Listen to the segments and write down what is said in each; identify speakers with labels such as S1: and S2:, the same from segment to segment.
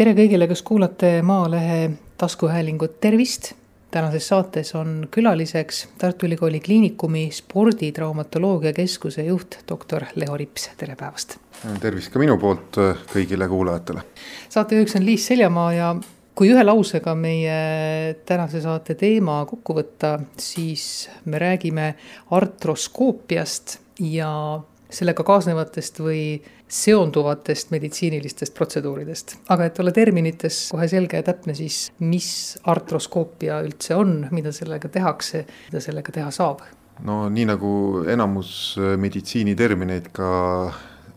S1: tere kõigile, kes kuulate Maalehe taskuhäälingut, tervist! tänases saates on külaliseks Tartu Ülikooli Kliinikumi sporditraumatoloogia keskuse juht, doktor Leo Rips, tere päevast!
S2: tervist ka minu poolt kõigile kuulajatele.
S1: saatejuhiks on Liis Seljamaa ja kui ühe lausega meie tänase saate teema kokku võtta, siis me räägime artroskoopiast ja sellega kaasnevatest või seonduvatest meditsiinilistest protseduuridest. aga et olla terminites kohe selge ja täpne, siis mis artroskoopia üldse on, mida sellega tehakse, mida sellega teha saab?
S2: no nii nagu enamus meditsiinitermineid, ka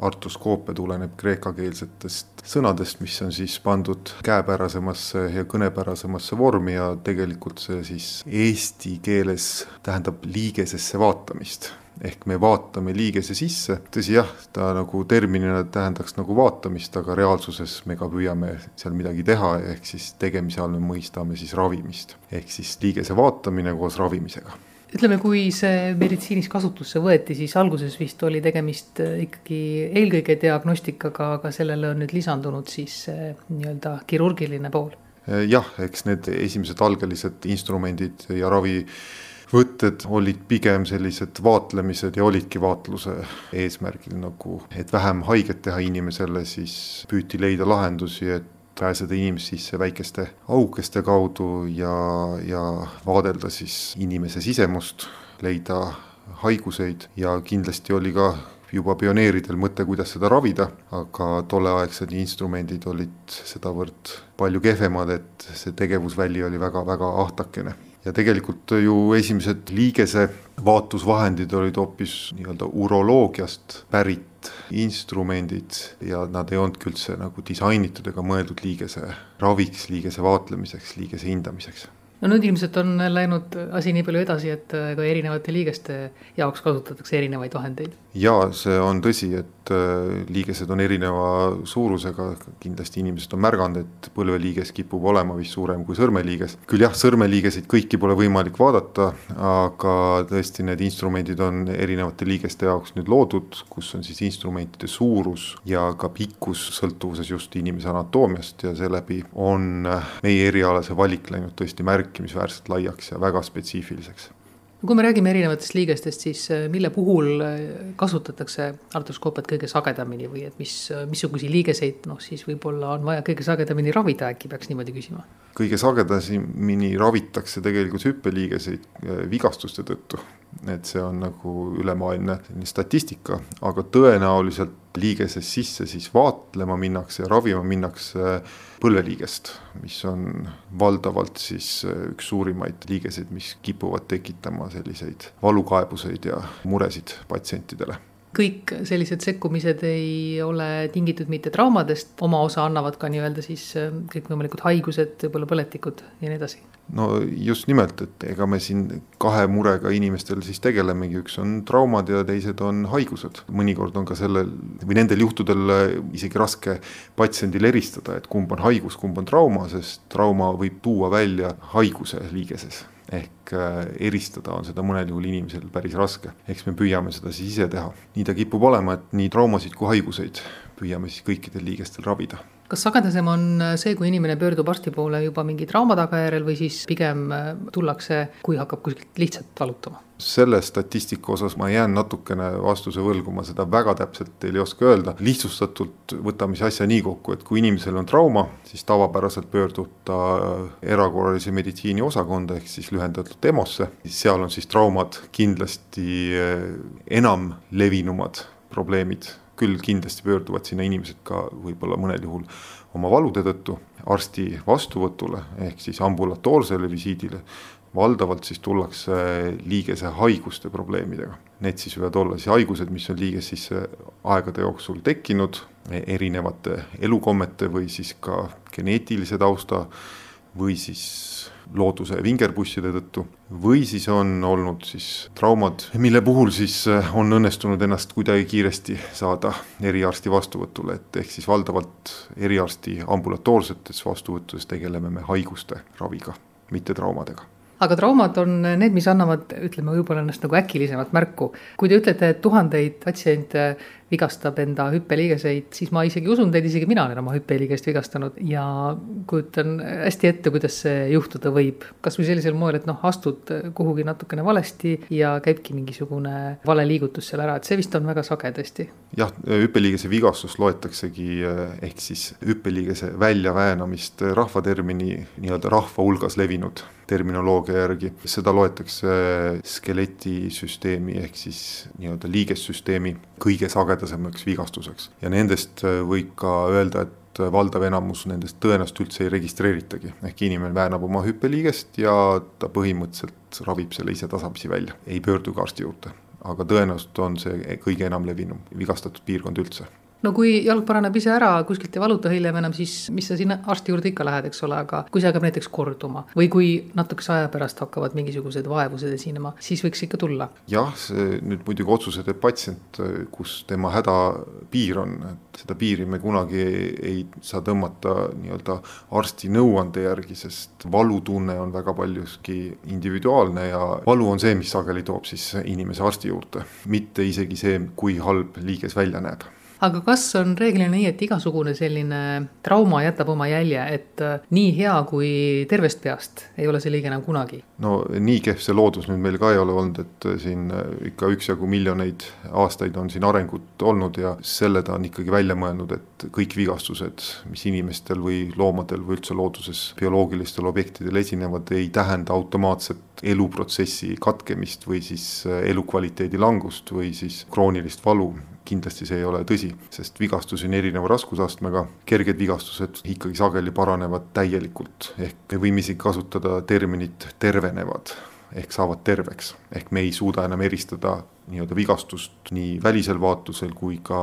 S2: artroskoopia tuleneb kreekakeelsetest sõnadest, mis on siis pandud käepärasemasse ja kõnepärasemasse vormi ja tegelikult see siis eesti keeles tähendab liigesesse vaatamist ehk me vaatame liigese sisse, tõsi jah, ta nagu terminina tähendaks nagu vaatamist, aga reaalsuses me ka püüame seal midagi teha, ehk siis tegemise all me mõistame siis ravimist. ehk siis liigese vaatamine koos ravimisega
S1: ütleme, kui see meditsiinis kasutusse võeti, siis alguses vist oli tegemist äh, ikkagi eelkõige diagnostikaga, aga sellele on nüüd lisandunud siis nii-öelda kirurgiline pool.
S2: jah, eks need esimesed algelised instrumendid ja ravi võtted olid pigem sellised vaatlemised ja olidki vaatluse eesmärgil nagu, et vähem haiget teha inimesele, siis püüti leida lahendusi, et pääseda inimest sisse väikeste aukeste kaudu ja, ja vaadelda siis inimese sisemust, leida haiguseid. Ja kindlasti oli ka juba pioneeridel mõte, kuidas seda ravida, aga tolleaegsed instrumendid olid sedavõrd palju kehvemad, et see tegevusväli oli väga-väga ahtakene ja tegelikult ju esimesed liigese vaatusvahendid olid hoopis nii-öelda uroloogiast pärit instrumendid ja nad ei olnudki üldse nagu disainitud ega mõeldud liigese raviks, liigese vaatlemiseks, liigese hindamiseks
S1: no nüüd ilmselt on läinud asi nii palju edasi, et äh, ka erinevate liigeste jaoks kasutatakse erinevaid vahendeid.
S2: jaa, see on tõsi, et äh, liigesed on erineva suurusega, kindlasti inimesed on märganud, et põlveliiges kipub olema vist suurem kui sõrmeliiges. küll jah, sõrmeliigeseid kõiki pole võimalik vaadata, aga tõesti, need instrumendid on erinevate liigeste jaoks nüüd loodud, kus on siis instrumentide suurus ja ka pikkus sõltuvuses just inimese anatoomiast ja seeläbi on meie erialase valik läinud tõesti märk märkimisväärselt laiaks ja väga spetsiifiliseks.
S1: kui me räägime erinevatest liigestest, siis äh, mille puhul äh, kasutatakse artroskoopiat kõige sagedamini või et mis, äh, missuguseid liigeseid noh, siis võib-olla on vaja kõige sagedamini ravida, äkki peaks niimoodi küsima?
S2: Kõige sagedamini ravitakse tegelikult hüppeliigeseid vigastuste tõttu, et see on nagu ülemaailmne statistika, aga tõenäoliselt liigeses sisse siis vaatlema minnakse ja ravima minnakse põlveliigest, mis on valdavalt siis äh, üks suurimaid liigeseid, mis kipuvad tekitama selliseid valukaebuseid ja muresid patsientidele
S1: kõik sellised sekkumised ei ole tingitud mitte traumadest, oma osa annavad ka nii-öelda siis äh, kõikvõimalikud haigused, võib-olla põletikud ja nii edasi.
S2: no just nimelt, et ega me siin kahe murega inimestel siis tegelemegi, üks on traumad ja teised on haigused. mõnikord on ka sellel või nendel juhtudel äh, isegi raske patsiendil eristada, et kumb on haigus, kumb on trauma, sest trauma võib tuua välja haiguse liigeses ehk äh, eristada on seda mõnel juhul inimesel päris raske. eks me püüame seda siis ise teha. nii ta kipub olema, et nii traumasid kui haiguseid püüame siis kõikidel liigestel ravida.
S1: Kas sagedasem on äh, see, kui inimene pöördub arsti poole juba mingi trauma tagajärjel või siis pigem äh, tullakse, kui hakkab kuskilt lihtsalt valutama?
S2: selle statistika osas ma jään natukene vastuse võlgu, ma seda väga täpselt teile ei oska öelda. lihtsustatult võtame siis asja nii kokku, et kui inimesel on trauma, siis tavapäraselt pöördub ta erakorralise meditsiini osakonda ehk siis lühendatult EMO-sse. seal on siis traumad kindlasti enam levinumad probleemid, küll kindlasti pöörduvad sinna inimesed ka võib-olla mõnel juhul oma valude tõttu arsti vastuvõtule ehk siis ambulatoorsele visiidile valdavalt siis tullakse liigese haiguste probleemidega. Need siis võivad olla siis haigused, mis on liiges sisse aegade jooksul tekkinud erinevate elukommete või siis ka geneetilise tausta või siis looduse vingerpusside tõttu. Või siis on olnud siis traumad, mille puhul siis on õnnestunud ennast kuidagi kiiresti saada eriarsti vastuvõtule, et ehk siis valdavalt eriarsti ambulatoorsetes vastuvõttudes tegeleme me haiguste raviga, mitte traumadega.
S1: Aga traumad on need, mis annavad, ütleme võib-olla ennast nagu äkilisemalt märku. kui te ütlete, et tuhandeid patsiente vigastab enda hüppeliigeseid, siis ma isegi usun teid, isegi mina olen oma hüppeliigest vigastanud ja kujutan hästi ette, kuidas see juhtuda võib. kasvõi sellisel moel, et noh, astud kuhugi natukene valesti ja käibki mingisugune vale liigutus seal ära, et see vist on väga sage tõesti.
S2: jah, hüppeliigese vigastust loetaksegi ehk siis hüppeliigese väljaväänamist rahvatermini nii-öelda rahva hulgas levinud terminoloogia järgi, seda loetakse skeletisüsteemi ehk siis nii-öelda liigessüsteemi kõige sagedasemaks vigastuseks. Ja nendest võib ka öelda, et valdav enamus nendest tõenäoliselt üldse ei registreeritagi, ehk inimene väänab oma hüppeliigest ja ta põhimõtteliselt ravib selle ise tasapisi välja, ei pöördu ka arsti juurde. aga tõenäoliselt on see kõige enam levinum vigastatud piirkond üldse
S1: no kui jalg paraneb ise ära, kuskilt ei valuta hiljem enam, siis mis sa sinna arsti juurde ikka lähed, eks ole, aga kui see hakkab näiteks korduma või kui natukese aja pärast hakkavad mingisugused vaevused esinema, siis võiks ikka tulla.
S2: jah, see nüüd muidugi otsuse teeb patsient, kus tema hädapiir on, et seda piiri me kunagi ei, ei saa tõmmata nii-öelda arsti nõuande järgi, sest valutunne on väga paljuski individuaalne ja valu on see, mis sageli toob siis inimese arsti juurde, mitte isegi see, kui halb liiges välja näeb
S1: aga kas on reeglina nii, et igasugune selline trauma jätab oma jälje, et äh, nii hea kui tervest peast ei ole see liige enam kunagi?
S2: no nii kehv see loodus nüüd meil ka ei ole olnud, et äh, siin äh, ikka üksjagu miljoneid aastaid on siin arengut olnud ja selle ta on ikkagi välja mõelnud, et kõik vigastused, mis inimestel või loomadel või üldse looduses bioloogilistel objektidel esinevad, ei tähenda automaatset eluprotsessi katkemist või siis elukvaliteedi langust või siis kroonilist valu kindlasti see ei ole tõsi, sest vigastusi on erineva raskusastmega, kerged vigastused ikkagi sageli paranevad täielikult, ehk me võime isegi kasutada terminit tervenevad ehk saavad terveks, ehk me ei suuda enam eristada nii-öelda vigastust nii välisel vaatlusel kui ka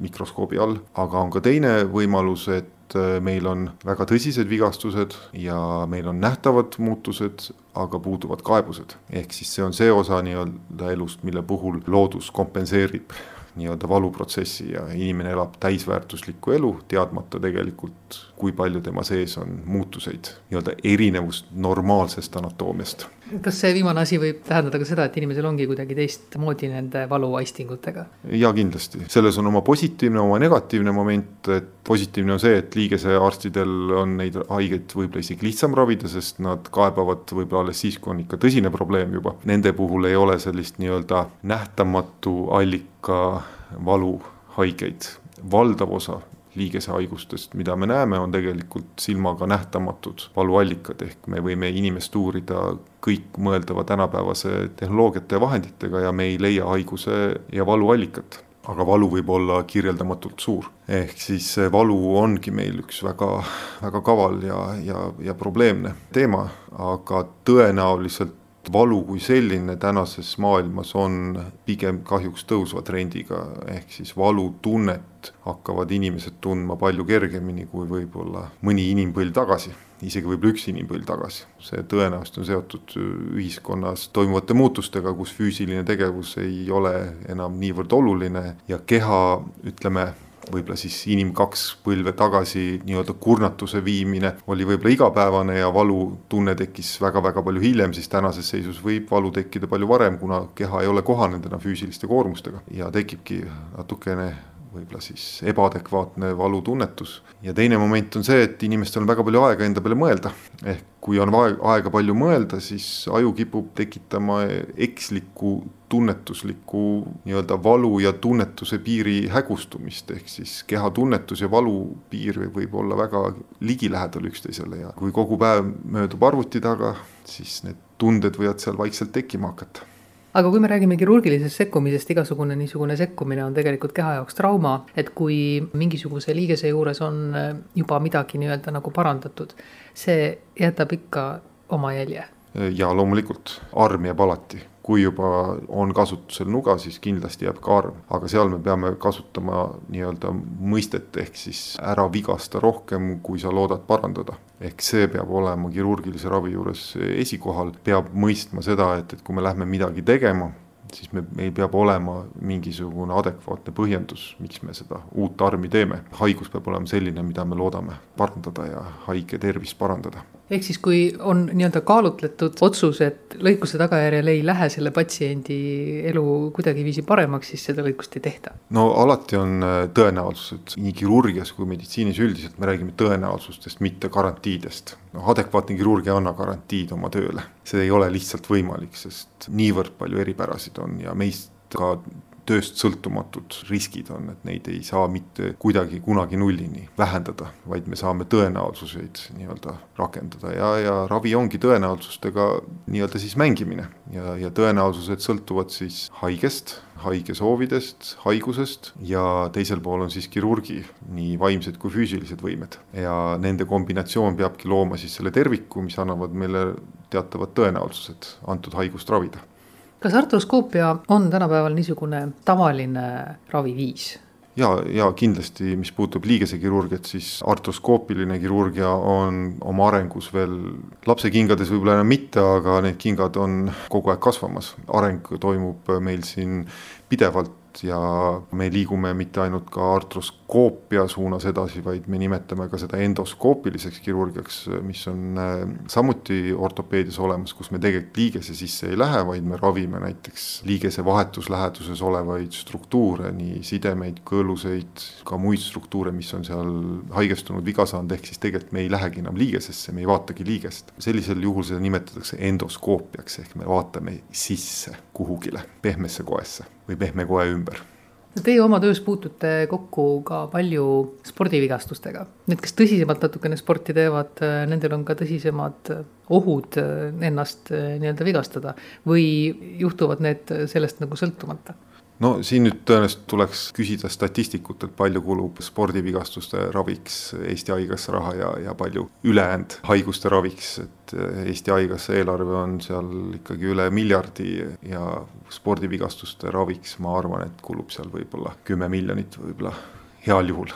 S2: mikroskoobi all, aga on ka teine võimalus, et meil on väga tõsised vigastused ja meil on nähtavad muutused, aga puuduvad kaebused. ehk siis see on see osa nii-öelda elust, mille puhul loodus kompenseerib nii-öelda valuprotsessi ja inimene elab täisväärtuslikku elu, teadmata tegelikult, kui palju tema sees on muutuseid, nii-öelda erinevust normaalsest anatoomiast.
S1: kas see viimane asi võib tähendada ka seda, et inimesel ongi kuidagi teistmoodi nende valuaistingutega?
S2: ja kindlasti, selles on oma positiivne, oma negatiivne moment, et positiivne on see, et liigesearstidel on neid haigeid võib-olla isegi lihtsam ravida, sest nad kaebavad võib-olla alles siis, kui on ikka tõsine probleem juba. Nende puhul ei ole sellist nii-öelda nähtamatu allik ka valuhaigeid. valdav osa liigesehaigustest, mida me näeme, on tegelikult silmaga nähtamatud valuallikad, ehk me võime inimest uurida kõikmõeldava tänapäevase tehnoloogiate ja vahenditega ja me ei leia haiguse ja valuallikat aga valu võib olla kirjeldamatult suur. ehk siis valu ongi meil üks väga, väga kaval ja, ja, ja probleemne teema, aga tõenäoliselt valu kui selline tänases maailmas on pigem kahjuks tõusva trendiga, ehk siis valutunnet hakkavad inimesed tundma palju kergemini kui võib-olla mõni inimpõlv tagasi, isegi võib-olla üks inimpõlv tagasi. see tõenäoliselt on seotud ühiskonnas toimuvate muutustega, kus füüsiline tegevus ei ole enam niivõrd oluline. Ja keha, ütleme võib-olla siis inim kaks põlve tagasi nii-öelda kurnatuse viimine oli võib-olla igapäevane ja valutunne tekkis väga-väga palju hiljem, siis tänases seisus võib valu tekkida palju varem, kuna keha ei ole kohanenud enam füüsiliste koormustega ja tekibki natukene võib-olla siis ebaadekvaatne valutunnetus. ja teine moment on see, et inimestel on väga palju aega enda peale mõelda. ehk kui on aega palju mõelda, siis aju kipub tekitama ekslikku tunnetuslikku nii-öelda valu ja tunnetuse piiri hägustumist, ehk siis kehatunnetus ja valu piir võib olla väga ligilähedal üksteisele ja kui kogu päev möödub arvuti taga, siis need tunded võivad seal vaikselt tekkima hakata
S1: aga kui me räägime kirurgilisest sekkumisest, igasugune niisugune sekkumine on tegelikult keha jaoks trauma, et kui mingisuguse liigese juures on juba midagi nii-öelda nagu parandatud, see jätab ikka oma jälje.
S2: ja loomulikult, arm jääb alati kui juba on kasutusel nuga, siis kindlasti jääb ka arm, aga seal me peame kasutama nii-öelda mõistet, ehk siis ära vigasta rohkem, kui sa loodad parandada. ehk see peab olema kirurgilise ravi juures esikohal, peab mõistma seda, et, et kui me lähme midagi tegema, siis me, meil peab olema mingisugune adekvaatne põhjendus, miks me seda uut armi teeme. haigus peab olema selline, mida me loodame parandada ja haige tervist parandada
S1: ehk siis, kui on nii-öelda kaalutletud otsus, et lõikuse tagajärjel ei lähe selle patsiendi elu kuidagiviisi paremaks, siis seda lõikust ei tehta?
S2: no alati on äh, tõenäosused, nii kirurgias kui meditsiinis üldiselt me räägime tõenäosustest, mitte garantiidest. noh, adekvaatne kirurg ei anna garantiid oma tööle, see ei ole lihtsalt võimalik, sest niivõrd palju eripärasid on ja meist ka tööst sõltumatud riskid on, et neid ei saa mitte kuidagi kunagi nullini vähendada, vaid me saame tõenäosuseid nii-öelda rakendada. Ja, ja ravi ongi tõenäosustega nii-öelda siis mängimine. Ja, ja tõenäosused sõltuvad siis haigest, haige soovidest, haigusest ja teisel pool on siis kirurgi nii vaimsed kui füüsilised võimed. Ja nende kombinatsioon peabki looma siis selle terviku, mis annavad meile teatavad tõenäosused antud haigust ravida
S1: kas artroskoopia on tänapäeval niisugune tavaline raviviis?
S2: ja, ja kindlasti, mis puutub liigesekirurgiat, siis artroskoopiline kirurgia on oma arengus veel lapsekingades võib-olla enam mitte, aga need kingad on kogu aeg kasvamas. areng toimub meil siin pidevalt ja me liigume mitte ainult ka artroskoopia suunas edasi, vaid me nimetame ka seda endoskoopiliseks kirurgiaks, mis on äh, samuti ortopeedias olemas, kus me tegelikult liigese sisse ei lähe, vaid me ravime näiteks liigese vahetusläheduses olevaid struktuure, nii sidemeid, kõõluseid, ka muid struktuure, mis on seal haigestunud, viga saanud, ehk siis tegelikult me ei lähegi enam liigesesse, me ei vaatagi liigest. sellisel juhul seda nimetatakse endoskoopiaks ehk me vaatame sisse kuhugile pehmesse koesse või pehme koe ümber
S1: Teie oma töös puutute kokku ka palju spordivigastustega. Need, kes tõsisemalt natukene sporti teevad, nendel on ka tõsisemad ohud ennast nii-öelda vigastada või juhtuvad need sellest nagu sõltumata?
S2: No siin nüüd tõenäoliselt tuleks küsida statistikutelt, palju kulub spordivigastuste raviks Eesti Haigekassa raha ja, ja palju ülejäänud haiguste raviks, et Eesti Haigekassa eelarve on seal ikkagi üle miljardi ja spordivigastuste raviks ma arvan, et kulub seal võib-olla kümme miljonit võib-olla heal juhul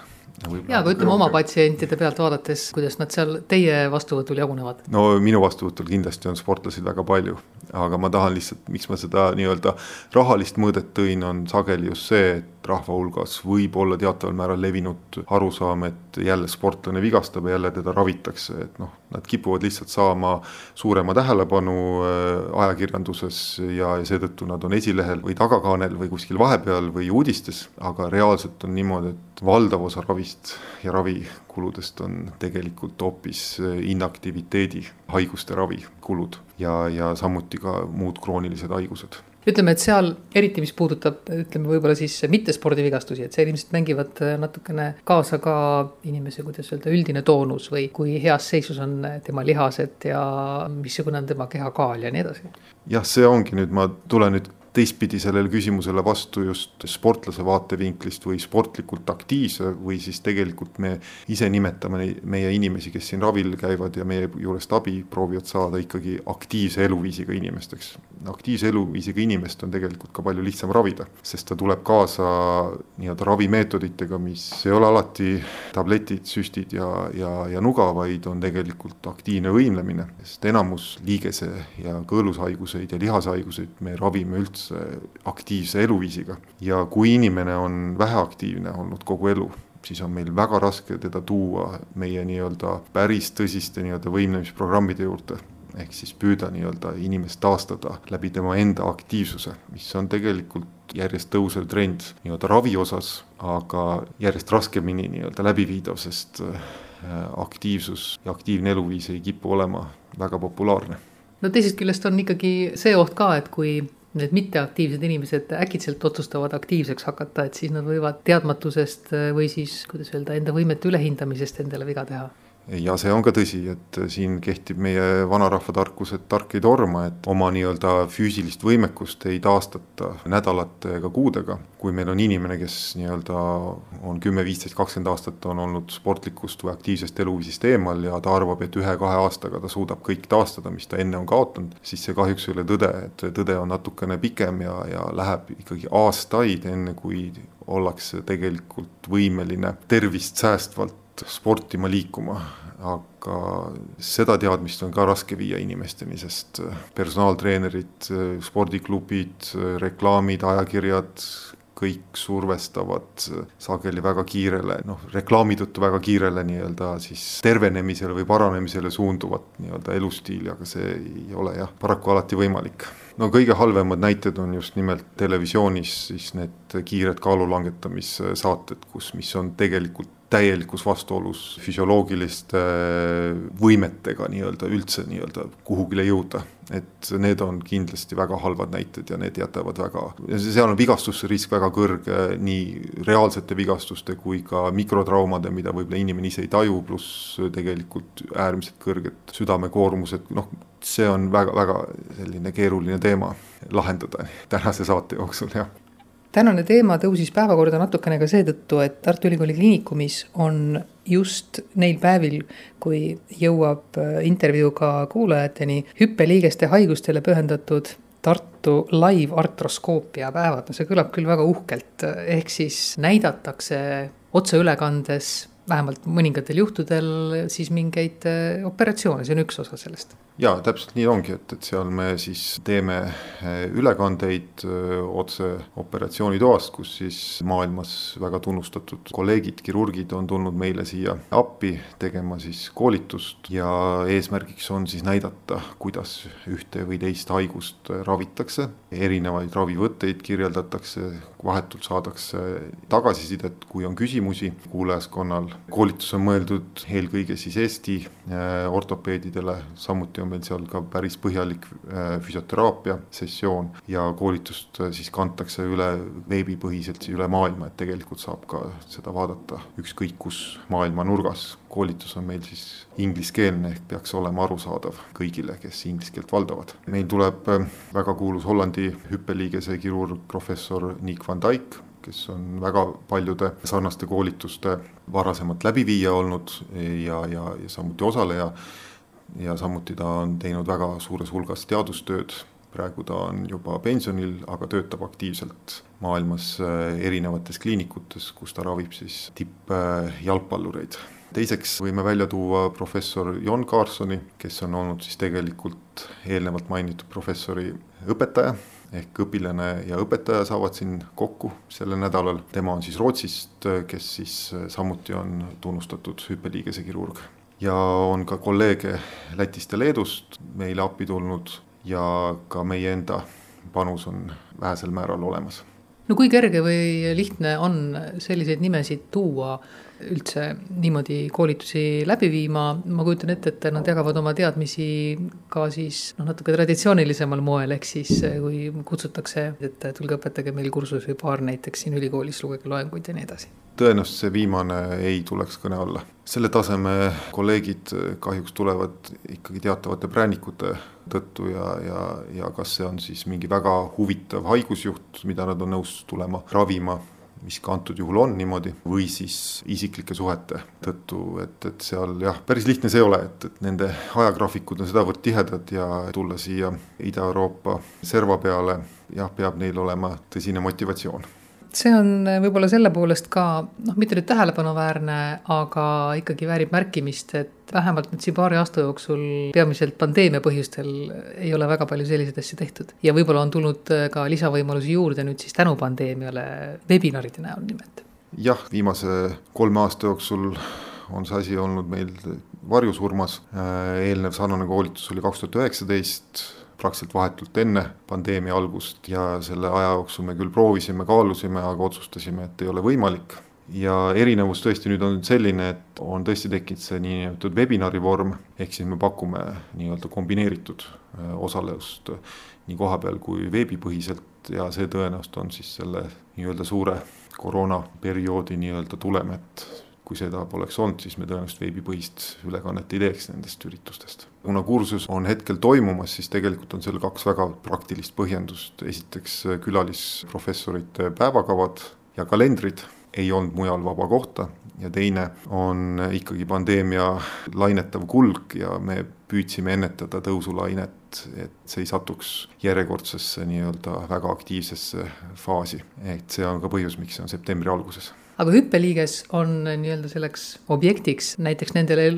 S1: ja aga ütleme oma patsientide pealt vaadates, kuidas nad seal teie vastuvõtul jagunevad?
S2: no minu vastuvõtul kindlasti on sportlasid väga palju, aga ma tahan lihtsalt, miks ma seda nii-öelda rahalist mõõdet tõin, on sageli just see, et rahva hulgas. Võib olla teataval määral levinud arusaam, et jälle sportlane vigastab ja jälle teda ravitakse, et noh, nad kipuvad lihtsalt saama suurema tähelepanu äh, ajakirjanduses ja, ja seetõttu nad on esilehel või tagakaanel või kuskil vahepeal või uudistes, aga reaalselt on niimoodi, et valdav osa ravist ja ravikuludest on tegelikult hoopis äh, inaktiviteedi, haiguste ravikulud ja, ja samuti ka muud kroonilised haigused
S1: ütleme, et seal eriti, mis puudutab, ütleme võib-olla siis mittespordivigastusi, et seal ilmselt mängivad äh, natukene kaasa ka inimese, kuidas öelda, üldine toonus või kui heas seisus on tema lihased ja missugune on tema kehakaal ja nii edasi.
S2: jah, see ongi nüüd, ma tulen nüüd teistpidi sellele küsimusele vastu just sportlase vaatevinklist või sportlikult aktiivse või siis tegelikult me ise nimetame meie inimesi, kes siin ravil käivad ja meie juurest abi proovivad saada ikkagi aktiivse eluviisiga inimesteks. Aktiivse eluviisiga inimest on tegelikult ka palju lihtsam ravida, sest ta tuleb kaasa nii-öelda ravimeetoditega, mis ei ole alati tabletid, süstid ja, ja, ja nuga, vaid on tegelikult aktiivne võimlemine, sest enamus liigese ja kõõlushaiguseid ja lihashaiguseid me ravime üldse aktiivse eluviisiga. ja kui inimene on väheaktiivne olnud kogu elu, siis on meil väga raske teda tuua meie nii-öelda päris tõsiste nii-öelda võimlemisprogrammide juurde ehk siis püüda nii-öelda inimest taastada läbi tema enda aktiivsuse, mis on tegelikult järjest tõusev trend nii-öelda ravi osas, aga järjest raskemini nii-öelda läbiviidav, sest äh, aktiivsus ja aktiivne eluviis ei kipu olema väga populaarne.
S1: no teisest küljest on ikkagi see oht ka, et kui need mitteaktiivsed inimesed äkitselt otsustavad aktiivseks hakata, et siis nad võivad teadmatusest või siis, kuidas öelda, enda võimete ülehindamisest endale viga teha
S2: ja see on ka tõsi, et siin kehtib meie vanarahva tarkus, et tark ei torma, et oma nii-öelda füüsilist võimekust ei taastata nädalate ega kuudega. kui meil on inimene, kes nii-öelda on kümme, viisteist, kakskümmend aastat on olnud sportlikust või aktiivsest eluviisist eemal ja ta arvab, et ühe-kahe aastaga ta suudab kõik taastada, mis ta enne on kaotanud, siis see kahjuks ei ole tõde, et tõde on natukene pikem ja, ja läheb ikkagi aastaid, enne kui ollakse tegelikult võimeline tervist säästvalt sportima liikuma, aga seda teadmist on ka raske viia inimesteni, sest personaaltreenerid, spordiklubid, reklaamid, ajakirjad, kõik survestavad sageli väga kiirele, noh, reklaami tõttu väga kiirele nii-öelda siis tervenemisele või paranemisele suunduvat nii-öelda elustiili, aga see ei ole jah, paraku alati võimalik. No kõige halvemad näited on just nimelt televisioonis siis need kiired kaalu langetamissaated, kus, mis on tegelikult täielikus vastuolus füsioloogiliste võimetega nii-öelda üldse nii-öelda kuhugile jõuda. et need on kindlasti väga halvad näited ja need jätavad väga, seal on vigastuse risk väga kõrge nii reaalsete vigastuste kui ka mikrotraumade, mida võib-olla inimene ise ei taju, pluss tegelikult äärmiselt kõrged südamekoormused, noh, see on väga-väga selline keeruline teema lahendada tänase saate jooksul, jah
S1: tänane teema tõusis päevakorda natukene ka seetõttu, et Tartu Ülikooli Kliinikumis on just neil päevil, kui jõuab äh, intervjuu ka kuulajateni, hüppeliigeste haigustele pühendatud Tartu live artroskoopia päevad, no see kõlab küll väga uhkelt, ehk siis näidatakse otseülekandes vähemalt mõningatel juhtudel siis mingeid äh, operatsioone, see on üks osa sellest.
S2: Ja täpselt nii ongi, et, et seal me siis teeme äh, ülekandeid äh, otse operatsioonitoast, kus siis maailmas väga tunnustatud kolleegid, kirurgid on tulnud meile siia appi tegema siis koolitust ja eesmärgiks on siis näidata, kuidas ühte või teist haigust ravitakse, erinevaid ravivõtteid kirjeldatakse, vahetult saadakse tagasisidet, kui on küsimusi. Kuulajaskonnal koolitus on mõeldud eelkõige siis Eesti äh, ortopeedidele, samuti on meil seal ka päris põhjalik äh, füsioteraapia sessioon ja koolitust äh, siis kantakse üle veebipõhiselt üle maailma, et tegelikult saab ka seda vaadata ükskõik kus maailma nurgas. koolitus on meil siis ingliskeelne ehk peaks olema arusaadav kõigile, kes inglise keelt valdavad. meil tuleb väga kuulus Hollandi hüppeliigese kirurg professor Nick van Dijk kes on väga paljude sarnaste koolituste varasemalt läbiviija olnud ja, ja, ja samuti osaleja. Ja samuti ta on teinud väga suures hulgas teadustööd, praegu ta on juba pensionil, aga töötab aktiivselt maailmas äh, erinevates kliinikutes, kus ta ravib siis tippjalgpallureid teiseks võime välja tuua professor Jon Kaarsoni, kes on olnud siis tegelikult eelnevalt mainitud professori õpetaja ehk õpilane ja õpetaja saavad siin kokku sellel nädalal. tema on siis Rootsist, kes siis samuti on tunnustatud hüppeliigese kirurg. Ja on ka kolleege Lätist ja Leedust meile appi tulnud ja ka meie enda panus on vähesel määral olemas.
S1: no kui kerge või lihtne on selliseid nimesid tuua üldse niimoodi koolitusi läbi viima, ma kujutan ette, et nad jagavad oma teadmisi ka siis noh, natuke traditsioonilisemal moel, ehk siis eh, kui kutsutakse, et tulge õpetage meil kursus või paar näiteks siin ülikoolis, lugege loenguid ja nii edasi.
S2: Tõenäoliselt see viimane ei tuleks kõne alla. selle taseme kolleegid kahjuks tulevad ikkagi teatavate präänikute tõttu ja, ja, ja kas see on siis mingi väga huvitav haigusjuht, mida nad on nõus tulema ravima mis ka antud juhul on niimoodi, või siis isiklike suhete tõttu, et, et seal jah, päris lihtne see ei ole, et, et nende ajagraafikud on sedavõrd tihedad ja tulla siia Ida-Euroopa serva peale, jah, peab neil olema tõsine motivatsioon
S1: see on äh, võib-olla selle poolest ka noh, mitte nüüd tähelepanuväärne, aga ikkagi väärib märkimist, et vähemalt nüüd siin paari aasta jooksul peamiselt pandeemia põhjustel ei ole väga palju selliseid asju tehtud. ja võib-olla on tulnud äh, ka lisavõimalusi juurde nüüd siis tänu pandeemiale webinaride näol nimelt.
S2: jah, viimase kolme aasta jooksul on see asi olnud meil varjusurmas, äh, eelnev sarnane koolitus oli kaks tuhat üheksateist praktiliselt vahetult enne pandeemia algust ja selle aja jooksul me küll proovisime, kaalusime, aga otsustasime, et ei ole võimalik. ja erinevus tõesti nüüd on selline, et on tõesti tekkinud see niinimetatud webinari vorm, ehk siis me pakume nii-öelda kombineeritud äh, osalust nii kohapeal kui veebipõhiselt ja see tõenäoliselt on siis selle nii-öelda suure koroonaperioodi nii-öelda tulem, et kui seda poleks olnud, siis me tõenäoliselt veebipõhist ülekannet ei teeks nendest üritustest. kuna kursus on hetkel toimumas, siis tegelikult on seal kaks väga praktilist põhjendust, esiteks külalisprofessorite päevakavad ja kalendrid ei olnud mujal vaba kohta ja teine on ikkagi pandeemia lainetav kulg ja me püüdsime ennetada tõusulainet, et see ei satuks järjekordsesse nii-öelda väga aktiivsesse faasi. et see on ka põhjus, miks see on septembri alguses
S1: aga hüppeliiges on nii-öelda selleks objektiks näiteks nendele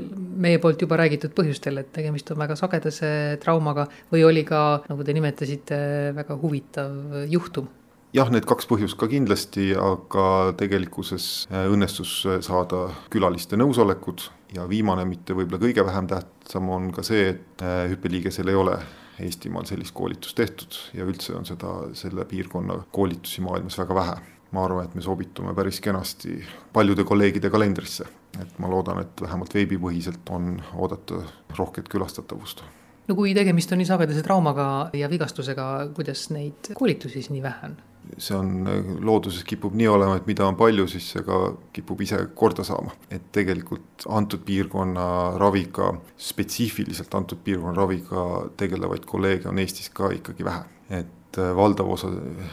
S1: meie poolt juba räägitud põhjustel, et tegemist on väga sagedase traumaga või oli ka, nagu te nimetasite, väga huvitav juhtum?
S2: jah, need kaks põhjust ka kindlasti, aga tegelikkuses õnnestus saada külaliste nõusolekud ja viimane, mitte võib-olla kõige vähem tähtsam, on ka see, et hüppeliigesel ei ole Eestimaal sellist koolitust tehtud ja üldse on seda, selle piirkonna koolitusi maailmas väga vähe. Ma arvan, et me sobitume päris kenasti paljude kolleegide kalendrisse, et ma loodan, et vähemalt veebipõhiselt on oodata rohket külastatavust
S1: no kui tegemist on nii sagedase traumaga ja vigastusega, kuidas neid koolitusi siis nii vähe on?
S2: see on, looduses kipub nii olema, et mida on palju, siis see ka kipub ise korda saama. et tegelikult antud piirkonna raviga, spetsiifiliselt antud piirkonna raviga tegelevaid kolleege on Eestis ka ikkagi vähe. et äh, valdav osa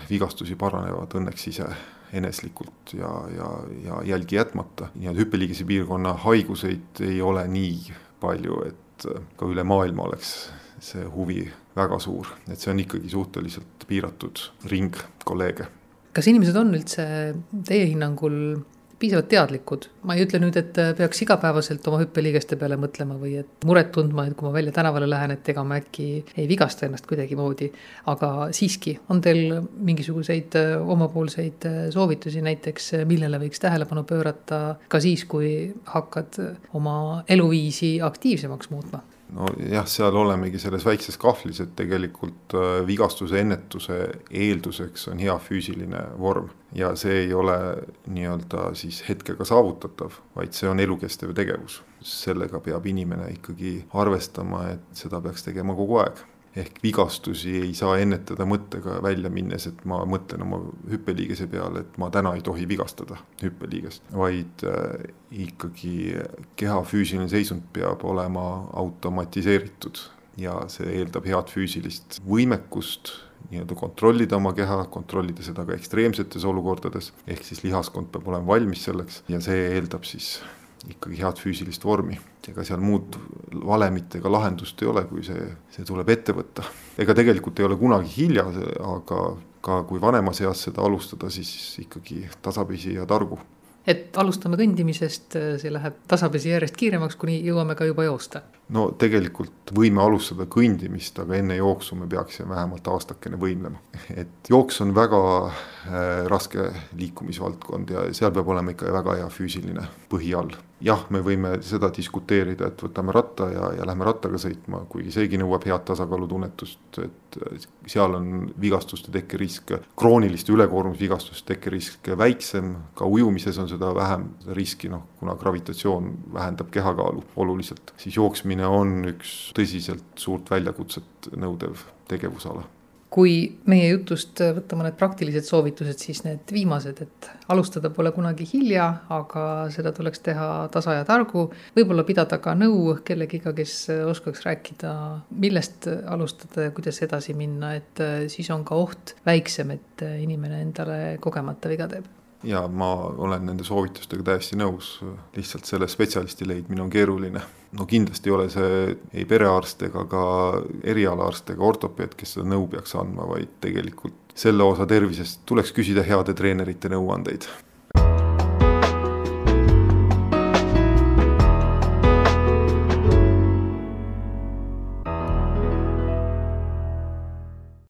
S2: vigastusi paranevad õnneks ise eneslikult ja, ja, ja jälgi jätmata. nii-öelda hüppeliigese piirkonna haiguseid ei ole nii palju, et äh, ka üle maailma oleks see huvi väga suur, et see on ikkagi suhteliselt piiratud ring kolleege.
S1: kas inimesed on üldse teie hinnangul piisavalt teadlikud, ma ei ütle nüüd, et peaks igapäevaselt oma hüppeliigeste peale mõtlema või et muret tundma, et kui ma välja tänavale lähen, et ega ma äkki ei vigasta ennast kuidagimoodi. aga siiski, on teil mingisuguseid omapoolseid soovitusi näiteks, millele võiks tähelepanu pöörata ka siis, kui hakkad oma eluviisi aktiivsemaks muutma?
S2: Nojah, seal olemegi selles väikses kahvlis, et tegelikult äh, vigastuse ennetuse eelduseks on hea füüsiline vorm. ja see ei ole nii-öelda siis hetkega saavutatav, vaid see on elukestev tegevus. sellega peab inimene ikkagi arvestama, et seda peaks tegema kogu aeg ehk vigastusi ei saa ennetada mõttega välja minnes, et ma mõtlen oma hüppeliigese peale, et ma täna ei tohi vigastada hüppeliigest, vaid äh, ikkagi keha füüsiline seisund peab olema automatiseeritud ja see eeldab head füüsilist võimekust nii-öelda kontrollida oma keha, kontrollida seda ka ekstreemsetes olukordades, ehk siis lihaskond peab olema valmis selleks ja see eeldab siis ikkagi head füüsilist vormi. ega seal muud valemit ega lahendust ei ole, kui see, see tuleb ette võtta. ega tegelikult ei ole kunagi hilja, aga ka kui vanemas eas seda alustada, siis ikkagi tasapisi ja targu
S1: et alustame kõndimisest, see läheb tasapisi järjest kiiremaks, kuni jõuame ka juba joosta.
S2: no tegelikult võime alustada kõndimist, aga enne jooksu me peaksime vähemalt aastakene võimlema. et jooks on väga äh, raske liikumisvaldkond ja seal peab olema ikka väga hea füüsiline põhi all jah, me võime seda diskuteerida, et võtame ratta ja, ja lähme rattaga sõitma, kuigi seegi nõuab head tasakaalutunnetust, et seal on vigastuste tekkerisk, krooniliste ülekoormusvigastuste tekkerisk väiksem, ka ujumises on seda vähem riski, noh, kuna gravitatsioon vähendab kehakaalu oluliselt, siis jooksmine on üks tõsiselt suurt väljakutset nõudev tegevusala
S1: kui meie jutust võtta mõned praktilised soovitused, siis need viimased, et alustada pole kunagi hilja, aga seda tuleks teha tasa ja targu. võib-olla pidada ka nõu kellegiga, kes oskaks rääkida, millest alustada ja kuidas edasi minna, et siis on ka oht väiksem, et inimene endale kogemata viga teeb
S2: ja ma olen nende soovitustega täiesti nõus, lihtsalt selle spetsialisti leidmine on keeruline. no kindlasti ei ole see ei perearst ega ka erialaarst ega ortopeed, kes seda nõu peaks andma, vaid tegelikult selle osa tervisest tuleks küsida heade treenerite nõuandeid